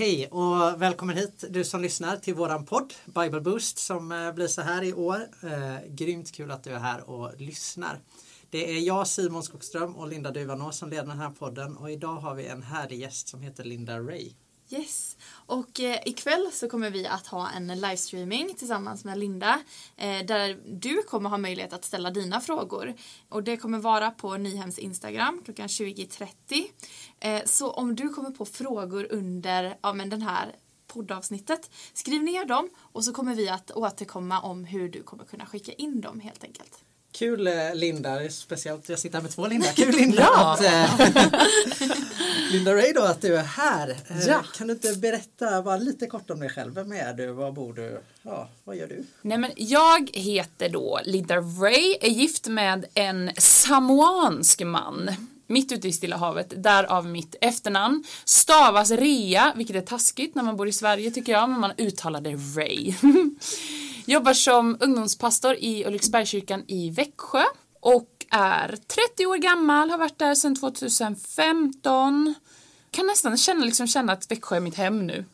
Hej och välkommen hit du som lyssnar till våran podd Bible Boost som eh, blir så här i år. Eh, grymt kul att du är här och lyssnar. Det är jag Simon Skogström och Linda Duvanå som leder den här podden och idag har vi en härlig gäst som heter Linda Ray. Yes. Och eh, ikväll så kommer vi att ha en livestreaming tillsammans med Linda eh, där du kommer ha möjlighet att ställa dina frågor. Och det kommer vara på Nyhems Instagram klockan 20.30. Eh, så om du kommer på frågor under ja, men den här poddavsnittet, skriv ner dem och så kommer vi att återkomma om hur du kommer kunna skicka in dem helt enkelt. Kul eh, Linda, speciellt jag sitter här med två Linda. Kul Linda Ja. att, eh, Linda Ray då att du är här. Eh, Ja. Kan du inte berätta bara lite kort om dig själv? Vem är du? Var bor du? Ja, vad gör du? Nej men jag heter då Linda Ray, är gift med en samoansk man. Mitt ute i Stilla havet, därav mitt efternamn. Stavas Rea, vilket är taskigt när man bor i Sverige tycker jag, men man uttalar det Ray. Jobbar som ungdomspastor i Ulriksbergskyrkan i Växjö och är 30 år gammal, har varit där sedan 2015. Kan nästan känna, liksom känna att Växjö är mitt hem nu.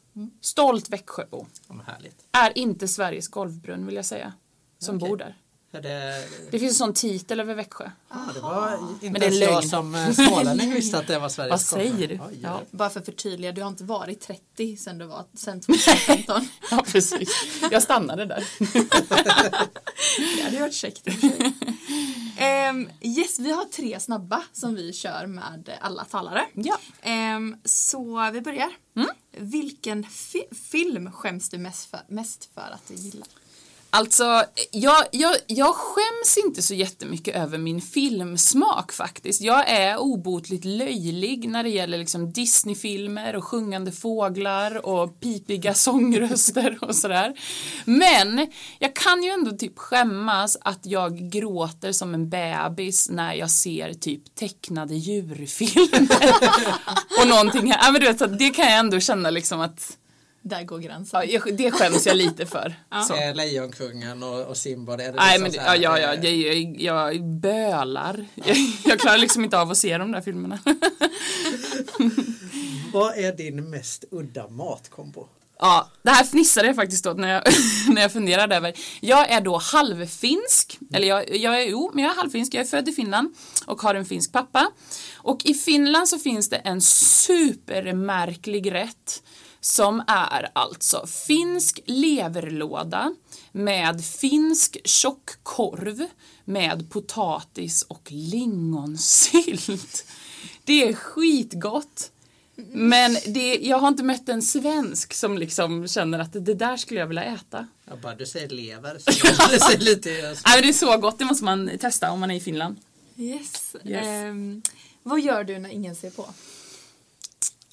Stolt Växjöbo. Ja. Är inte Sveriges golvbrunn vill jag säga. Som Okej. bor där. Är det, Det finns en sån titel över Växjö. ja, det var inte det är ens jag som eh, smålänning visste att det var Sveriges Vad säger du? Oj, Ja. Bara för att förtydliga, du har inte varit 30 sen du var sen 2015. ja, precis. Jag stannade där. det hade varit käckt. Ehm, Yes, vi har tre snabba som vi kör med alla talare. Ja. Ehm, så vi börjar. Mm. Vilken fi- film skäms du mest för, mest för att du gillar? Alltså, jag, jag, jag skäms inte så jättemycket över min filmsmak faktiskt. Jag är obotligt löjlig när det gäller liksom Disneyfilmer och sjungande fåglar och pipiga sångröster och sådär. Men jag kan ju ändå typ skämmas att jag gråter som en bebis när jag ser typ tecknade djurfilmer. och någonting här. Ja, men du vet, så det kan jag ändå känna liksom att Där går gränsen. ja, jag- det skäms jag lite för. Så. Eh, Lejonkungen och, och Simba. Det är det Nej liksom men så det, här, ja, ja, ja, jag, jag, jag bölar. Jag, jag klarar liksom inte av att se de där filmerna. Vad är din mest udda matkombo? Ja, det här fnissade jag faktiskt åt när jag, när jag funderade över. Jag är då halvfinsk, eller jag, jag är, jo, men jag är halvfinsk, jag är född i Finland och har en finsk pappa. Och i Finland så finns det en supermärklig rätt som är alltså finsk leverlåda med finsk tjockkorv med potatis och lingonsylt. Det är skitgott. Men det, jag har inte mött en svensk som liksom känner att det där skulle jag vilja äta. Jag bara, du säger lever. Så det ser lite, Nej men det är så gott, det måste man testa om man är i Finland. Yes. Yes. Ehm, vad gör du när ingen ser på?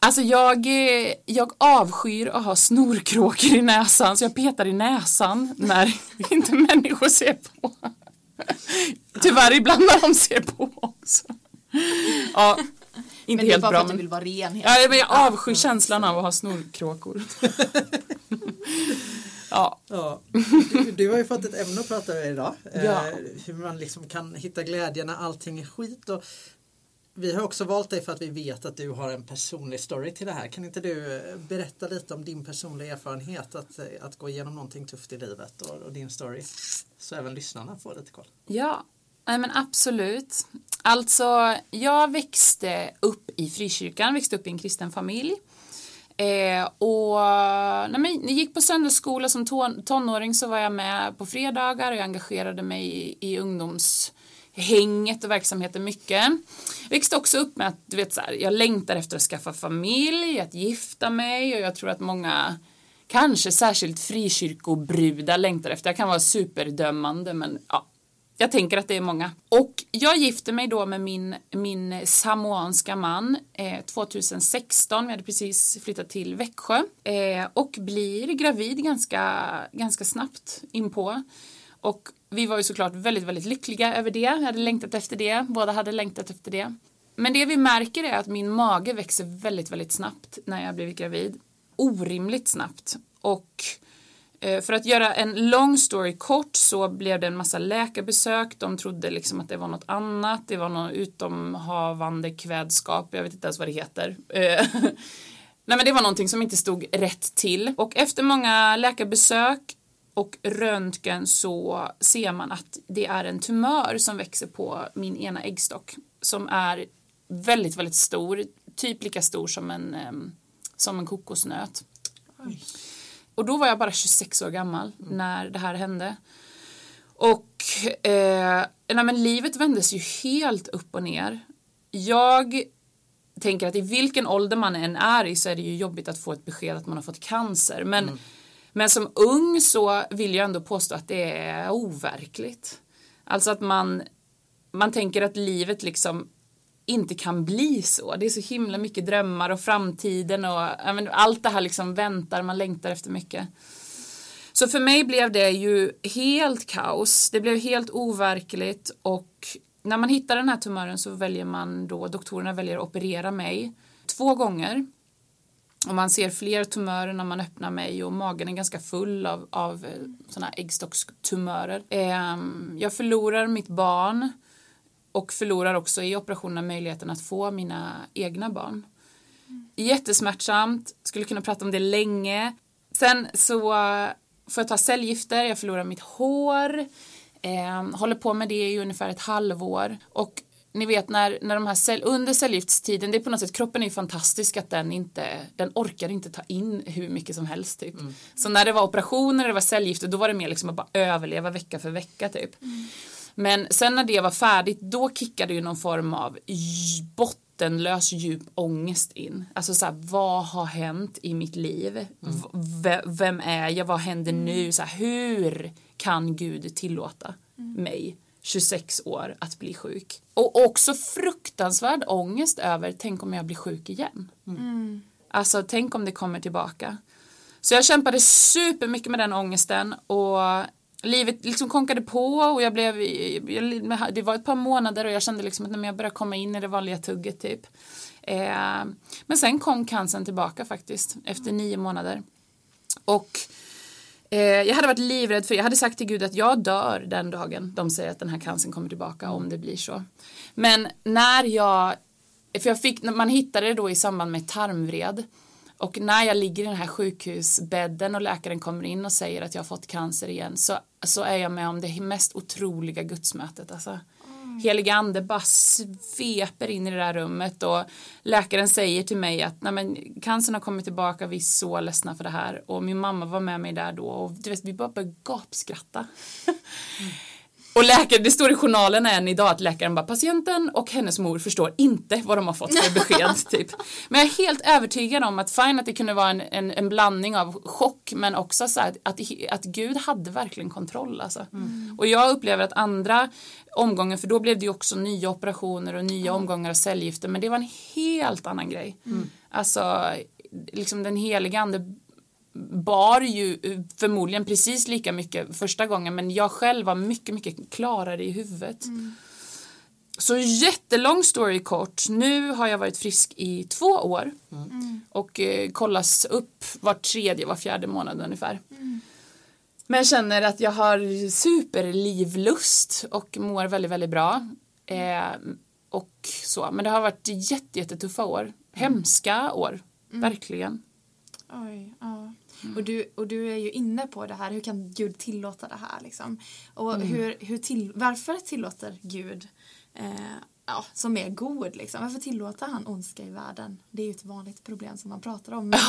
Alltså jag, eh, jag avskyr att ha snorkråkor i näsan så jag petar i näsan när inte människor ser på. Tyvärr ibland när de ser på också. Ja, inte Men det är helt bara för bra att du men... vill vara ren. helt Ja, men jag avskyr känslan av att ha snorkråkor. ja, Ja, du, du har ju fått ett ämne att prata om idag. Eh, Ja. hur man liksom kan hitta glädje när allting är skit. Och vi har också valt dig för att vi vet att du har en personlig story till det här. Kan inte du eh, berätta lite om din personliga erfarenhet att, eh, att gå igenom någonting tufft i livet och, och din story? Så även lyssnarna får lite koll. Ja, nej men absolut. Alltså, jag växte upp i frikyrkan, växte upp i en kristen familj. Eh, och när jag gick på söndagsskola som ton, tonåring så var jag med på fredagar och jag engagerade mig i, i hänget och verksamheten mycket. Jag växte också upp med att du vet, så här, jag längtar efter att skaffa familj, att gifta mig och jag tror att många kanske särskilt frikyrkobrudar längtar efter. Jag kan vara superdömande men ja, jag tänker att det är många. Och jag gifte mig då med min, min samoanska man eh, 2016. Vi hade precis flyttat till Växjö. Eh, och blir gravid ganska, ganska snabbt inpå. Och vi var ju såklart väldigt, väldigt lyckliga över det. Jag hade längtat efter det. Båda hade längtat efter det. Men det vi märker är att min mage växer väldigt, väldigt snabbt när jag blivit gravid. Orimligt snabbt. Och eh, För att göra en long story kort så blev det en massa läkarbesök. De trodde liksom att det var något annat. Det var någon utomhavande kvädskap. Jag vet inte ens vad det heter. Eh, Nej men det var någonting som inte stod rätt till. Och efter många läkarbesök och röntgen så ser man att det är en tumör som växer på min ena äggstock som är väldigt, väldigt stor, typ lika stor som en, som en kokosnöt. Oj. Och då var jag bara 26 år gammal mm. när det här hände. Och eh, nej, men livet vändes ju helt upp och ner. Jag tänker att i vilken ålder man än är i så är det ju jobbigt att få ett besked att man har fått cancer. Men, mm men som ung så vill jag ändå påstå att det är overkligt. Alltså att man, man tänker att livet liksom inte kan bli så. Det är så himla mycket drömmar och framtiden och allt det här liksom väntar, man längtar efter mycket. Så för mig blev det ju helt kaos. Det blev helt overkligt och när man hittar den här tumören så väljer man då, doktorerna väljer att operera mig två gånger. Och man ser fler tumörer när man öppnar mig och magen är ganska full av, av eh, sådana här äggstockstumörer. Ehm, jag förlorar mitt barn och förlorar också i operationen möjligheten att få mina egna barn. Jättesmärtsamt, skulle kunna prata om det länge. Sen så får jag ta cellgifter, jag förlorar mitt hår, eh, håller på med det i ungefär ett halvår och ni vet när, när de här cell, under cellgiftstiden, det är på något sätt, kroppen är fantastisk att den inte, den orkar inte ta in hur mycket som helst typ. Mm. Så när det var operationer, det var cellgifter, då var det mer liksom att bara överleva vecka för vecka typ. Mm. Men sen när det var färdigt, då kickade ju någon form av bottenlös djup ångest in. Alltså så här, vad har hänt i mitt liv? Mm. vem är jag? Vad händer mm. nu? Så här, hur kan Gud tillåta mm. mig 26 år att bli sjuk? Och också fruktansvärd ångest över, tänk om jag blir sjuk igen. Mm. mm. Alltså, tänk om det kommer tillbaka. Så jag kämpade supermycket med den ångesten och livet liksom konkade på och jag blev, jag, det var ett par månader och jag kände liksom att när jag började komma in i det vanliga tugget typ. Eh, men sen kom cancern tillbaka faktiskt efter nio månader. Och eh, jag hade varit livrädd för, jag hade sagt till Gud att jag dör den dagen de säger att den här cancern kommer tillbaka om det blir så. Men när jag, för jag fick, man hittade det då i samband med tarmvred och när jag ligger i den här sjukhusbädden och läkaren kommer in och säger att jag har fått cancer igen så, så är jag med om det mest otroliga gudsmötet. Alltså. Mm. Ande bara sveper in i det där rummet och läkaren säger till mig att Nej, men, cancern har kommit tillbaka, vi är så ledsna för det här och min mamma var med mig där då och du vet, vi bara började gapskratta. Mm. Och läkare, det står i journalen än idag att läkaren bara patienten och hennes mor förstår inte vad de har fått för besked typ. Men jag är helt övertygad om att fine att det kunde vara en, en, en blandning av chock men också så att, att, att Gud hade verkligen kontroll alltså. Mm. Och jag upplever att andra omgången, för då blev det ju också nya operationer och nya mm. omgångar av cellgifter men det var en helt annan grej. Mm. Alltså liksom den heliga ande bar ju eh, förmodligen precis lika mycket första gången men jag själv var mycket, mycket klarare i huvudet. Mm. Så jättelång story kort. Nu har jag varit frisk i två år mm. och eh, kollas upp var tredje, var fjärde månad ungefär. Mm. Men känner att jag har superlivlust och mår väldigt, väldigt bra. Eh, och så. Men det har varit jättetuffa år. Hemska år. Mm. Verkligen. Oj, ja. Mm. Och, du, och du är ju inne på det här, hur kan Gud tillåta det här? Liksom? Och mm. hur, hur till, varför tillåter Gud eh, ja, som är god. Liksom. Varför tillåter han ondska i världen? Det är ju ett vanligt problem som man pratar om. Men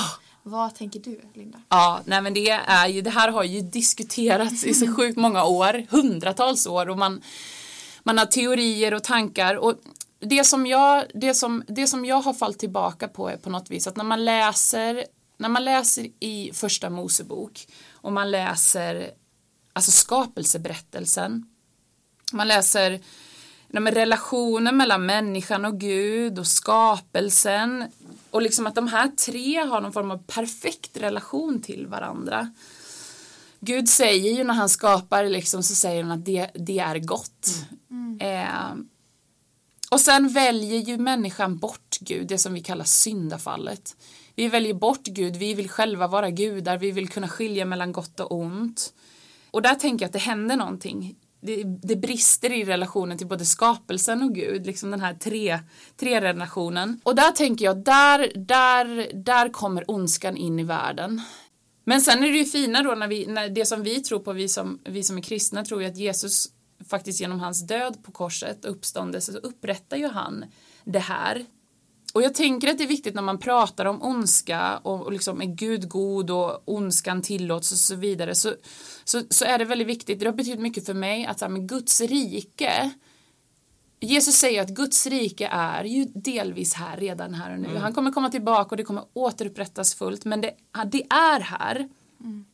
vad tänker du, Linda? Ja, nej men det är ju, det här har ju diskuterats i så sjukt många år, hundratals år och man, man har teorier och tankar och det som, jag, det, som, det som jag har fallit tillbaka på är på något vis att när man läser när man läser i första Mosebok och man läser alltså skapelseberättelsen man läser med relationen mellan människan och Gud och skapelsen och liksom att de här tre har någon form av perfekt relation till varandra. Gud säger ju när han skapar liksom så säger han att det, det är gott. Mm. Eh, och sen väljer ju människan bort Gud, det som vi kallar syndafallet. Vi väljer bort Gud, vi vill själva vara gudar, vi vill kunna skilja mellan gott och ont. Och där tänker jag att det händer någonting. det, det brister i relationen till både skapelsen och Gud, liksom den här tre, tre relationen. Och där tänker jag, där, där, där kommer ondskan in i världen. Men sen är det ju fina då när vi, när det som vi tror på, vi som, vi som är kristna tror ju att Jesus faktiskt genom hans död på korset och uppståndelse så upprättar ju han det här. Och jag tänker att det är viktigt när man pratar om ondska och, och liksom är Gud god och ondskan tillåts och så vidare så, så, så är det väldigt viktigt, det har betytt mycket för mig att så här, med Guds rike Jesus säger att Guds rike är ju delvis här redan här och nu. Mm. Han kommer komma tillbaka och det kommer återupprättas fullt men det, det är här. Mm.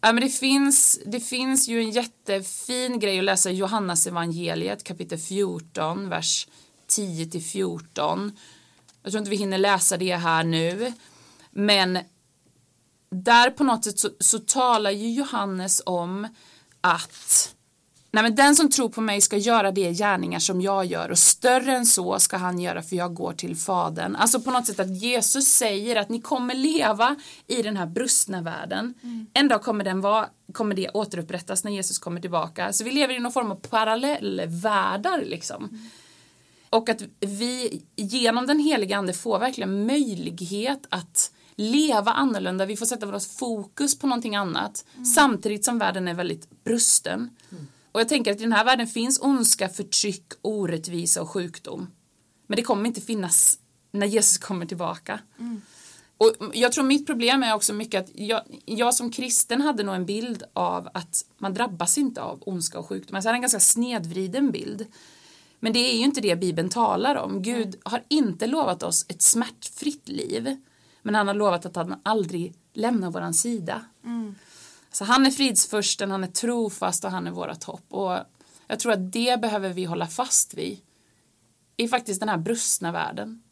Ja, men det, finns, det finns ju en jättefin grej att läsa Johannes evangeliet kapitel 14, vers 10 till 14. Jag tror inte vi hinner läsa det här nu. Men där på något sätt så, så talar ju Johannes om att Nej, men den som tror på mig ska göra de gärningar som jag gör och större än så ska han göra för jag går till fadern. Alltså på något sätt att Jesus säger att ni kommer leva i den här brustna världen. Mm. En dag kommer, den vara, kommer det återupprättas när Jesus kommer tillbaka. Så vi lever i någon form av parallellvärldar liksom. Mm. Och att vi genom den heliga ande får verkligen möjlighet att leva annorlunda, vi får sätta vårt fokus på någonting annat mm. samtidigt som världen är väldigt brusten. Mm. Och jag tänker att i den här världen finns ondska, förtryck, orättvisa och sjukdom. Men det kommer inte finnas när Jesus kommer tillbaka. Mm. Och jag tror mitt problem är också mycket att jag, jag, som kristen hade nog en bild av att man drabbas inte av ondska och sjukdom. Alltså jag hade en ganska snedvriden bild. Men det är ju inte det Bibeln talar om. Gud har inte lovat oss ett smärtfritt liv. Men han har lovat att han aldrig lämnar våran sida. Mm. Så han är fridsförsten, han är trofast och han är vårat hopp. Och jag tror att det behöver vi hålla fast vid i faktiskt den här brustna världen.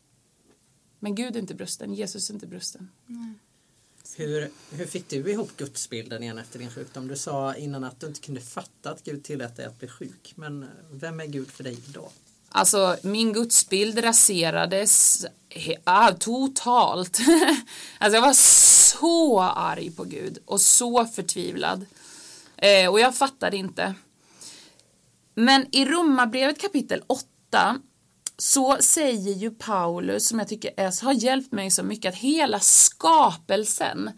Men Gud är inte brusten, Jesus är inte brusten. Mm. Hur, hur fick du ihop gudsbilden igen efter din sjukdom? Du sa innan att du inte kunde fatta att Gud tillät dig att bli sjuk. Men vem är Gud för dig idag? Alltså min gudsbild raserades ah, totalt. alltså jag var så arg på Gud och så förtvivlad. Eh, och jag fattade inte. Men i Romarbrevet kapitel 8 så säger ju Paulus, som jag tycker är, har hjälpt mig så mycket, att hela skapelsen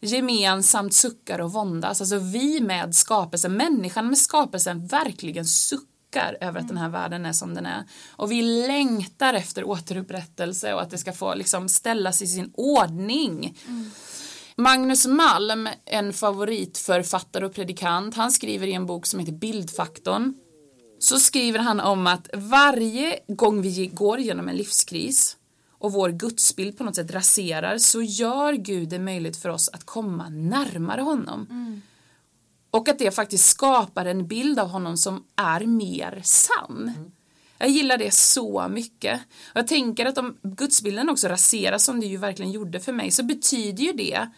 gemensamt suckar och våndas. Alltså vi med skapelsen, människan med skapelsen verkligen suckar över att den här världen är som den är. Och vi längtar efter återupprättelse och att det ska få liksom ställas i sin ordning. Mm. Magnus Malm, en favoritförfattare och predikant, han skriver i en bok som heter Bildfaktorn. Så skriver han om att varje gång vi går genom en livskris och vår gudsbild på något sätt raserar så gör Gud det möjligt för oss att komma närmare honom. Mm. Och att det faktiskt skapar en bild av honom som är mer sann. Mm. Jag gillar det så mycket. Och jag tänker att om gudsbilden också raseras som det ju verkligen gjorde för mig så betyder ju det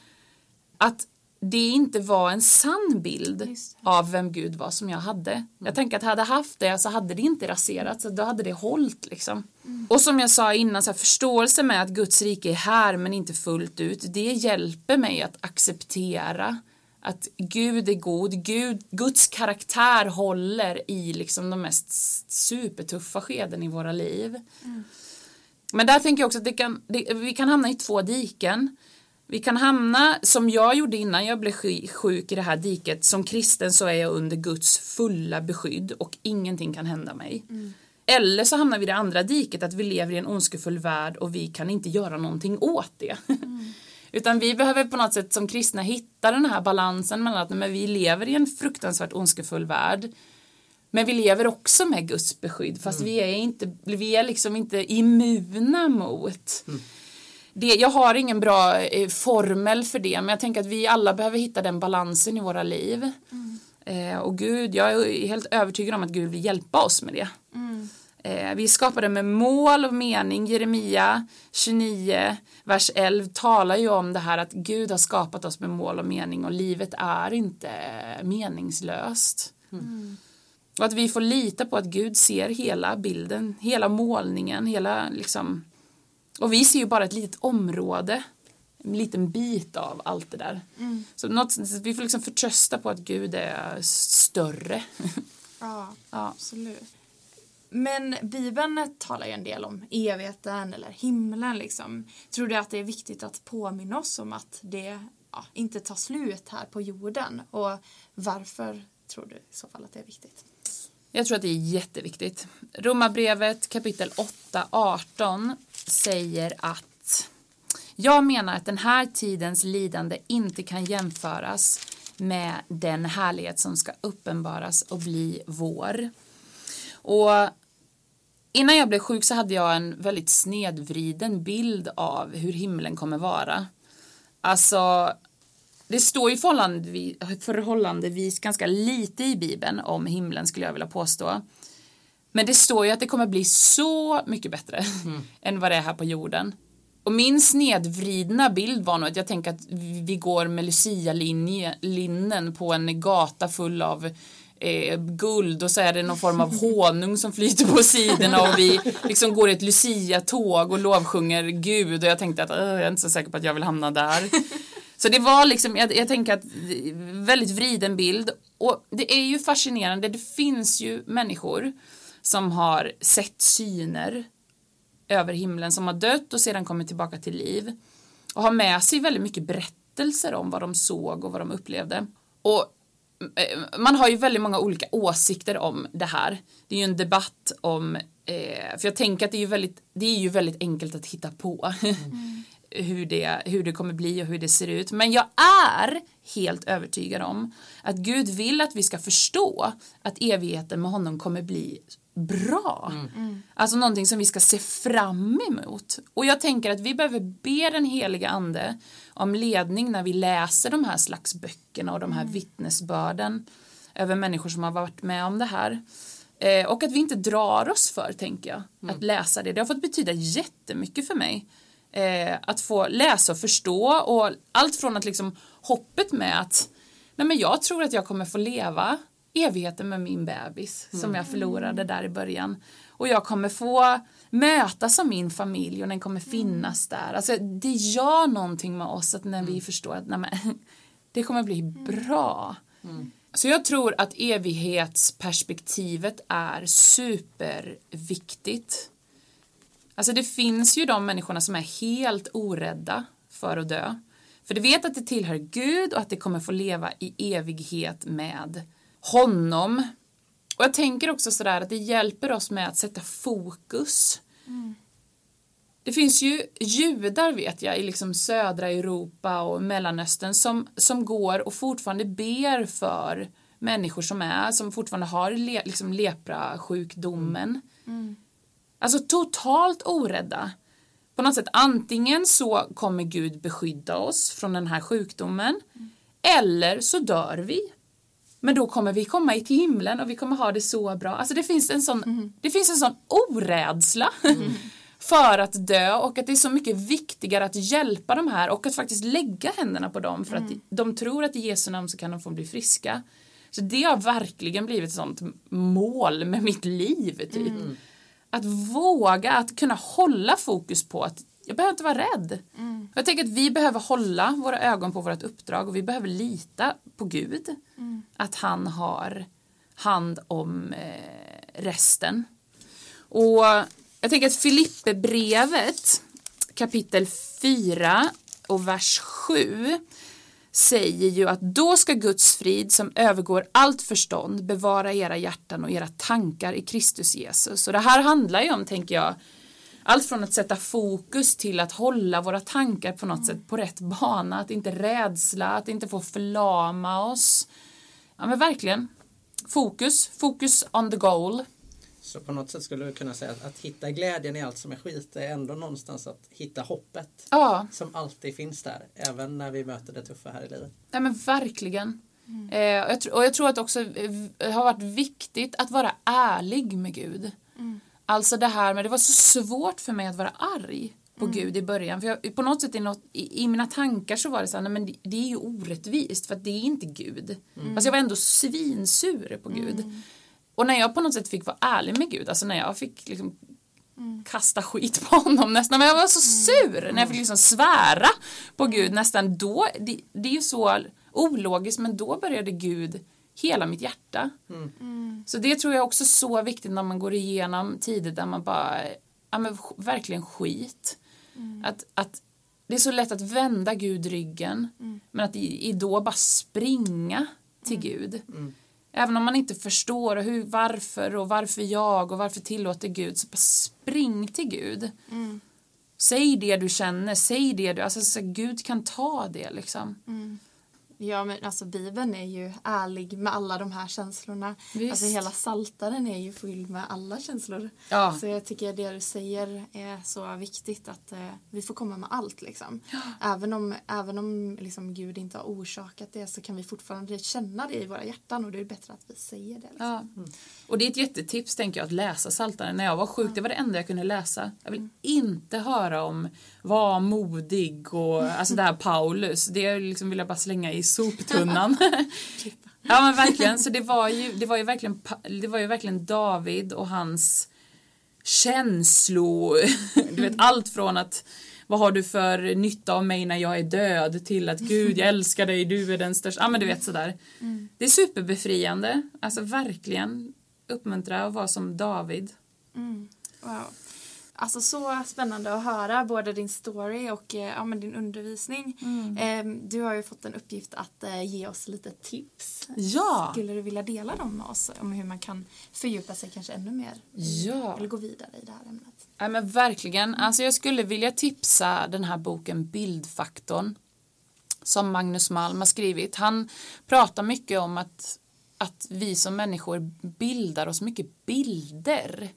att det inte var en sann bild av vem Gud var som jag hade. Mm. Jag tänker att hade jag haft det så hade det inte raserats, då hade det hållit liksom. Mm. Och som jag sa innan, så här, förståelse med att Guds rike är här men inte fullt ut, det hjälper mig att acceptera att Gud är god, Gud, Guds karaktär håller i liksom de mest supertuffa skeden i våra liv. Mm. Men där tänker jag också att kan, det, vi kan hamna i två diken. Vi kan hamna, som jag gjorde innan jag blev sjuk i det här diket, som kristen så är jag under Guds fulla beskydd och ingenting kan hända mig. Mm. Eller så hamnar vi i det andra diket, att vi lever i en ondskefull värld och vi kan inte göra någonting åt det. Mm. Utan vi behöver på något sätt som kristna hitta den här balansen mellan att men vi lever i en fruktansvärt ondskefull värld men vi lever också med Guds beskydd fast mm. vi är inte, vi är liksom inte immuna mot mm det. Jag har ingen bra eh, formel för det men jag tänker att vi alla behöver hitta den balansen i våra liv. Mm. Eh, och Gud, jag är helt övertygad om att Gud vill hjälpa oss med det. Mm. Eh, vi är skapade med mål och mening. Jeremia 29, vers 11 talar ju om det här att Gud har skapat oss med mål och mening och livet är inte eh, meningslöst. Mm. Och att vi får lita på att Gud ser hela bilden, hela målningen, hela liksom... Och vi ser ju bara ett litet område, en liten bit av allt det där. Mm. Så något, vi får liksom förtrösta på att Gud är större. Ja, Ja. absolut. Men Bibeln talar ju en del om evigheten eller himlen. Liksom. Tror du att det är viktigt att påminna oss om att det ja, inte tar slut här på jorden? Och varför tror du i så fall att det är viktigt? Jag tror att det är jätteviktigt. Romarbrevet kapitel 8, 18 säger att jag menar att den här tidens lidande inte kan jämföras med den härlighet som ska uppenbaras och bli vår. Och innan jag blev sjuk så hade jag en väldigt snedvriden bild av hur himlen kommer vara. Alltså, det står ju förhållandevis, förhållandevis ganska lite i Bibeln om himlen skulle jag vilja påstå. Men det står ju att det kommer bli så mycket bättre än vad det är här på jorden. Och min snedvridna bild var nog att jag tänker att vi går med Lucia-linnen på en gata full av eh, guld och så är det någon form av honung som flyter på sidorna och vi liksom går i ett Lucia-tåg och lovsjunger Gud och jag tänkte att "Åh, jag är inte så säker på att jag vill hamna där. Så det var liksom, jag, jag tänker att väldigt vriden bild och det är ju fascinerande, det finns ju människor som har sett syner över himlen som har dött och sedan kommit tillbaka till liv och har med sig väldigt mycket berättelser om vad de såg och vad de upplevde. Och eh, man har ju väldigt många olika åsikter om det här. Det är ju en debatt om, eh, för jag tänker att det är ju väldigt, det är ju väldigt enkelt att hitta på hur, det, hur det kommer bli och hur det ser ut. Men jag är helt övertygad om att Gud vill att vi ska förstå att evigheten med honom kommer bli bra. Alltså någonting som vi ska se fram emot. Och jag tänker att vi behöver be den heliga ande om ledning när vi läser de här slags böckerna och de här vittnesbörden över människor som har varit med om det här. Eh, och att vi inte drar oss för, tänker jag, att läsa det. Det har fått betyda jättemycket för mig. Eh, att få läsa och förstå och allt från att liksom hoppet med att nej men jag tror att jag kommer få leva evigheten med min bebis som jag förlorade där i början. Och jag kommer få mötas av min familj och den kommer finnas där. Alltså det gör någonting med oss att när vi förstår att nej men, det kommer bli bra. Så jag tror att evighetsperspektivet är superviktigt. Alltså det finns ju de människorna som är helt orädda för att dö. För de vet att det tillhör Gud och att de kommer få leva i evighet med honom. Och jag tänker också sådär att det hjälper oss med att sätta fokus. Det finns ju judar vet jag i liksom södra Europa och Mellanöstern som, som går och fortfarande ber för människor som är, som fortfarande har le, liksom leprasjukdomen. Alltså totalt orädda. På något sätt antingen så kommer Gud beskydda oss från den här sjukdomen eller så dör vi. Men då kommer vi komma till himlen och vi kommer ha det så bra. Alltså det finns en sån, det finns en sån orädsla för att dö och att det är så mycket viktigare att hjälpa de här och att faktiskt lägga händerna på dem för att de tror att i Jesu namn så kan de få bli friska. Så det har verkligen blivit ett sånt mål med mitt liv typ. Att våga, att kunna hålla fokus på att jag behöver inte vara rädd. Jag tänker att vi behöver hålla våra ögon på vårt uppdrag och vi behöver lita på Gud. Att han har hand om eh, resten. Och jag tänker att Filipperbrevet kapitel 4 och vers 7 säger ju att då ska Guds frid som övergår allt förstånd bevara era hjärtan och era tankar i Kristus Jesus. Och det här handlar ju om, tänker jag, allt från att sätta fokus till att hålla våra tankar på något sätt på rätt bana, att inte rädsla, att inte få förlama oss. Ja men verkligen. Fokus, fokus on the goal. Så på något sätt skulle du kunna säga att, att hitta glädjen i allt som är skit är ändå någonstans att hitta hoppet. Ja, Som alltid finns där, även när vi möter det tuffa här i livet. ja men verkligen. Eh, och, jag, och jag tror att också det har varit viktigt att vara ärlig med Gud. Alltså det här med, det var så svårt för mig att vara arg på Gud i början. För jag, på något sätt i, något, i, i mina tankar så var det så här, nej men det, det är ju orättvist för att det är inte Gud. Fast jag var ändå svinsur på Gud. Och när jag på något sätt fick vara ärlig med Gud, alltså när jag fick liksom kasta skit på honom nästan. Men jag var så sur när jag fick liksom svära på Gud nästan. Då, det, det är ju så ologiskt men då började Gud hela mitt hjärta. Mm. Så det tror jag också är så viktigt när man går igenom tider där man bara, ja men verkligen skit. Att, att det är så lätt att vända Gud ryggen, men att i, i då bara springa till Gud. Även om man inte förstår hur, varför och varför jag och varför tillåter Gud, så bara spring till Gud. Säg det du känner, säg det du, alltså så Gud kan ta det liksom. Ja men alltså Bibeln är ju ärlig med alla de här känslorna. Visst. Alltså hela saltaren är ju full med alla känslor. Ja. Så jag tycker det du säger är så viktigt att eh, vi får komma med allt liksom. Även om, även om liksom, Gud inte har orsakat det så kan vi fortfarande känna det i våra hjärtan och det är bättre att vi säger det. Liksom. Ja. Och det är ett jättetips tänker jag att läsa Psaltaren. När jag var sjuk, det var det enda jag kunde läsa. Jag vill inte höra om var modig och alltså det här Paulus. Det liksom vill jag bara slänga i soptunnan. ja men verkligen, så det var ju, det var ju verkligen, det var ju verkligen David och hans känslo, du vet allt från att vad har du för nytta av mig när jag är död till att gud jag älskar dig, du är den största, ja men du vet sådär. Det är superbefriande, alltså verkligen uppmuntra och vara som David. Wow. Alltså så spännande att höra både din story och eh, ja, men din undervisning. Eh, du har ju fått en uppgift att eh, ge oss lite tips. Ja! Skulle du vilja dela dem med oss om hur man kan fördjupa sig kanske ännu mer? Ja. Eller gå vidare i det här ämnet? Ja men verkligen, alltså jag skulle vilja tipsa den här boken Bildfaktorn som Magnus Malm har skrivit. Han pratar mycket om att, att vi som människor bildar oss mycket bilder.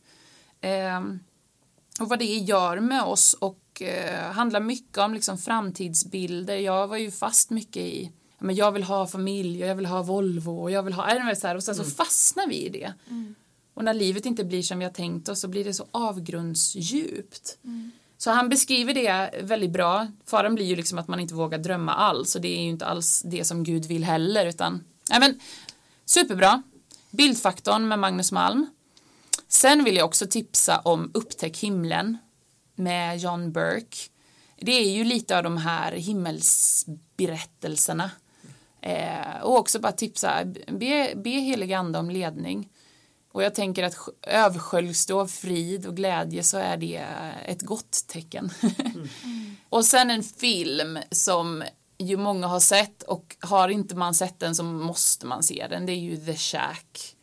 Ehm, och vad det gör med oss och eh, handlar mycket om liksom framtidsbilder. Jag var ju fast mycket i men jag vill ha familj och jag vill ha Volvo och jag vill ha, äh, så här, och sen så fastnar vi i det. Och när livet inte blir som vi har tänkt oss så blir det så avgrundsdjupt. Så han beskriver det väldigt bra. Faran blir ju liksom att man inte vågar drömma alls och det är ju inte alls det som Gud vill heller utan, nej men superbra. Bildfaktorn med Magnus Malm. Sen vill jag också tipsa om Upptäck himlen med John Burke. Det är ju lite av de här himmelsberättelserna. Eh, och också bara tipsa, be, be helig ande om ledning. Och jag tänker att sk- översköljs du av frid och glädje så är det ett gott tecken. och sen en film som ju många har sett och har inte man sett den så måste man se den. Det är ju The Shack.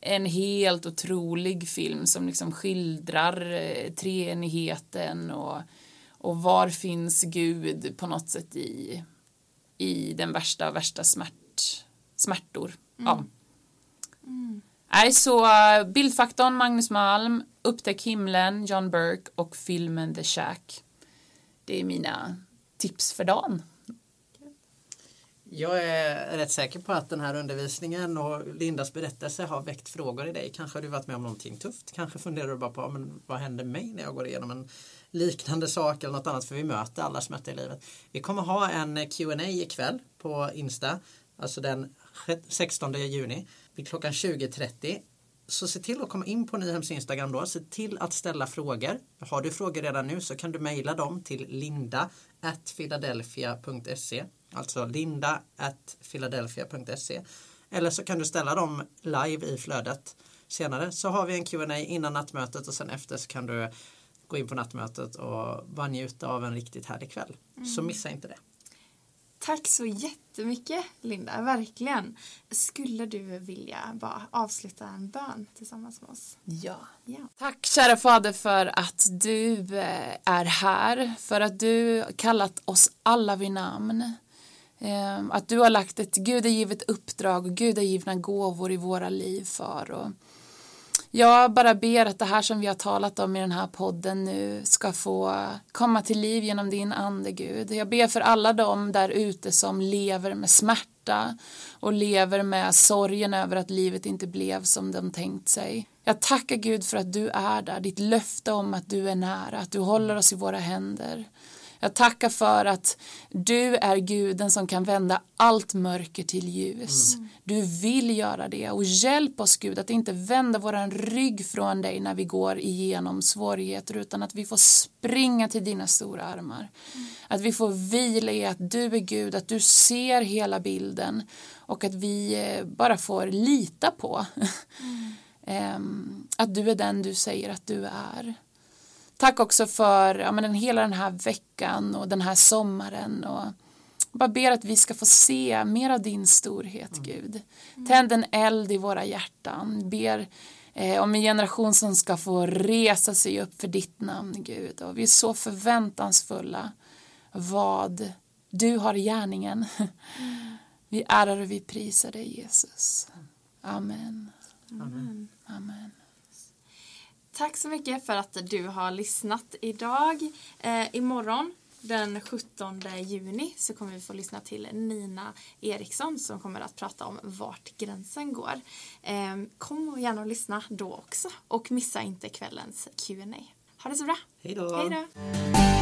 En helt otrolig film som liksom skildrar eh, treenigheten och, och var finns Gud på något sätt i, i den värsta av värsta smärt, smärtor. Ja. Nej, så uh, Bildfaktorn, Magnus Malm, Upptäck himlen, John Burke och filmen The Shack. Det är mina tips för dagen. Jag är rätt säker på att den här undervisningen och Lindas berättelse har väckt frågor i dig. Kanske har du varit med om någonting tufft. Kanske funderar du bara på men vad händer mig när jag går igenom en liknande sak eller något annat. För vi möter alla smärtor i livet. Vi kommer ha en Q&A ikväll på Insta. Alltså den 16 juni vid klockan 20.30. Så se till att komma in på Nyhems Instagram då. Se till att ställa frågor. Har du frågor redan nu så kan du mejla dem till linda@philadelphia.se Alltså linda philadelphia.se Eller så kan du ställa dem live i flödet senare. Så har vi en Q&A innan nattmötet och sen efter så kan du gå in på nattmötet och bara njuta av en riktigt härlig kväll. Så missa inte det. Tack så jättemycket Linda, verkligen. Skulle du vilja bara avsluta en bön tillsammans med oss? Ja. Ja. Tack kära fader för att du eh, är här, för att du kallat oss alla vid namn. Eh, Att du har lagt ett gudagivet uppdrag och gudagivna gåvor i våra liv för. Och jag bara ber att det här som vi har talat om i den här podden nu ska få komma till liv genom din ande Gud. Jag ber för alla dem där ute som lever med smärta och lever med sorgen över att livet inte blev som de tänkt sig. Jag tackar Gud för att du är där, ditt löfte om att du är nära, att du håller oss i våra händer. Jag tackar för att du är guden som kan vända allt mörker till ljus. Mm. Du vill göra det och hjälp oss Gud att inte vända våran rygg från dig när vi går igenom svårigheter utan att vi får springa till dina stora armar. Mm. Att vi får vila i att du är Gud, att du ser hela bilden och att vi eh, bara får lita på mm. att du är den du säger att du är. Tack också för ja, men hela den här veckan och den här sommaren. Och bara ber att vi ska få se mer av din storhet, mm. Gud. Tänd en eld i våra hjärtan. Ber eh, om en generation som ska få resa sig upp för ditt namn, Gud. Och vi är så förväntansfulla vad du har i gärningen. Mm. Vi ärar och vi prisar dig, Jesus. Amen. Amen. Amen. Tack så mycket för att du har lyssnat idag. Eh, imorgon den 17 juni så kommer vi få lyssna till Nina Eriksson som kommer att prata om vart gränsen går. Eh, kom och gärna och lyssna då också och missa inte kvällens Q&A. Ha det så bra. Hej då.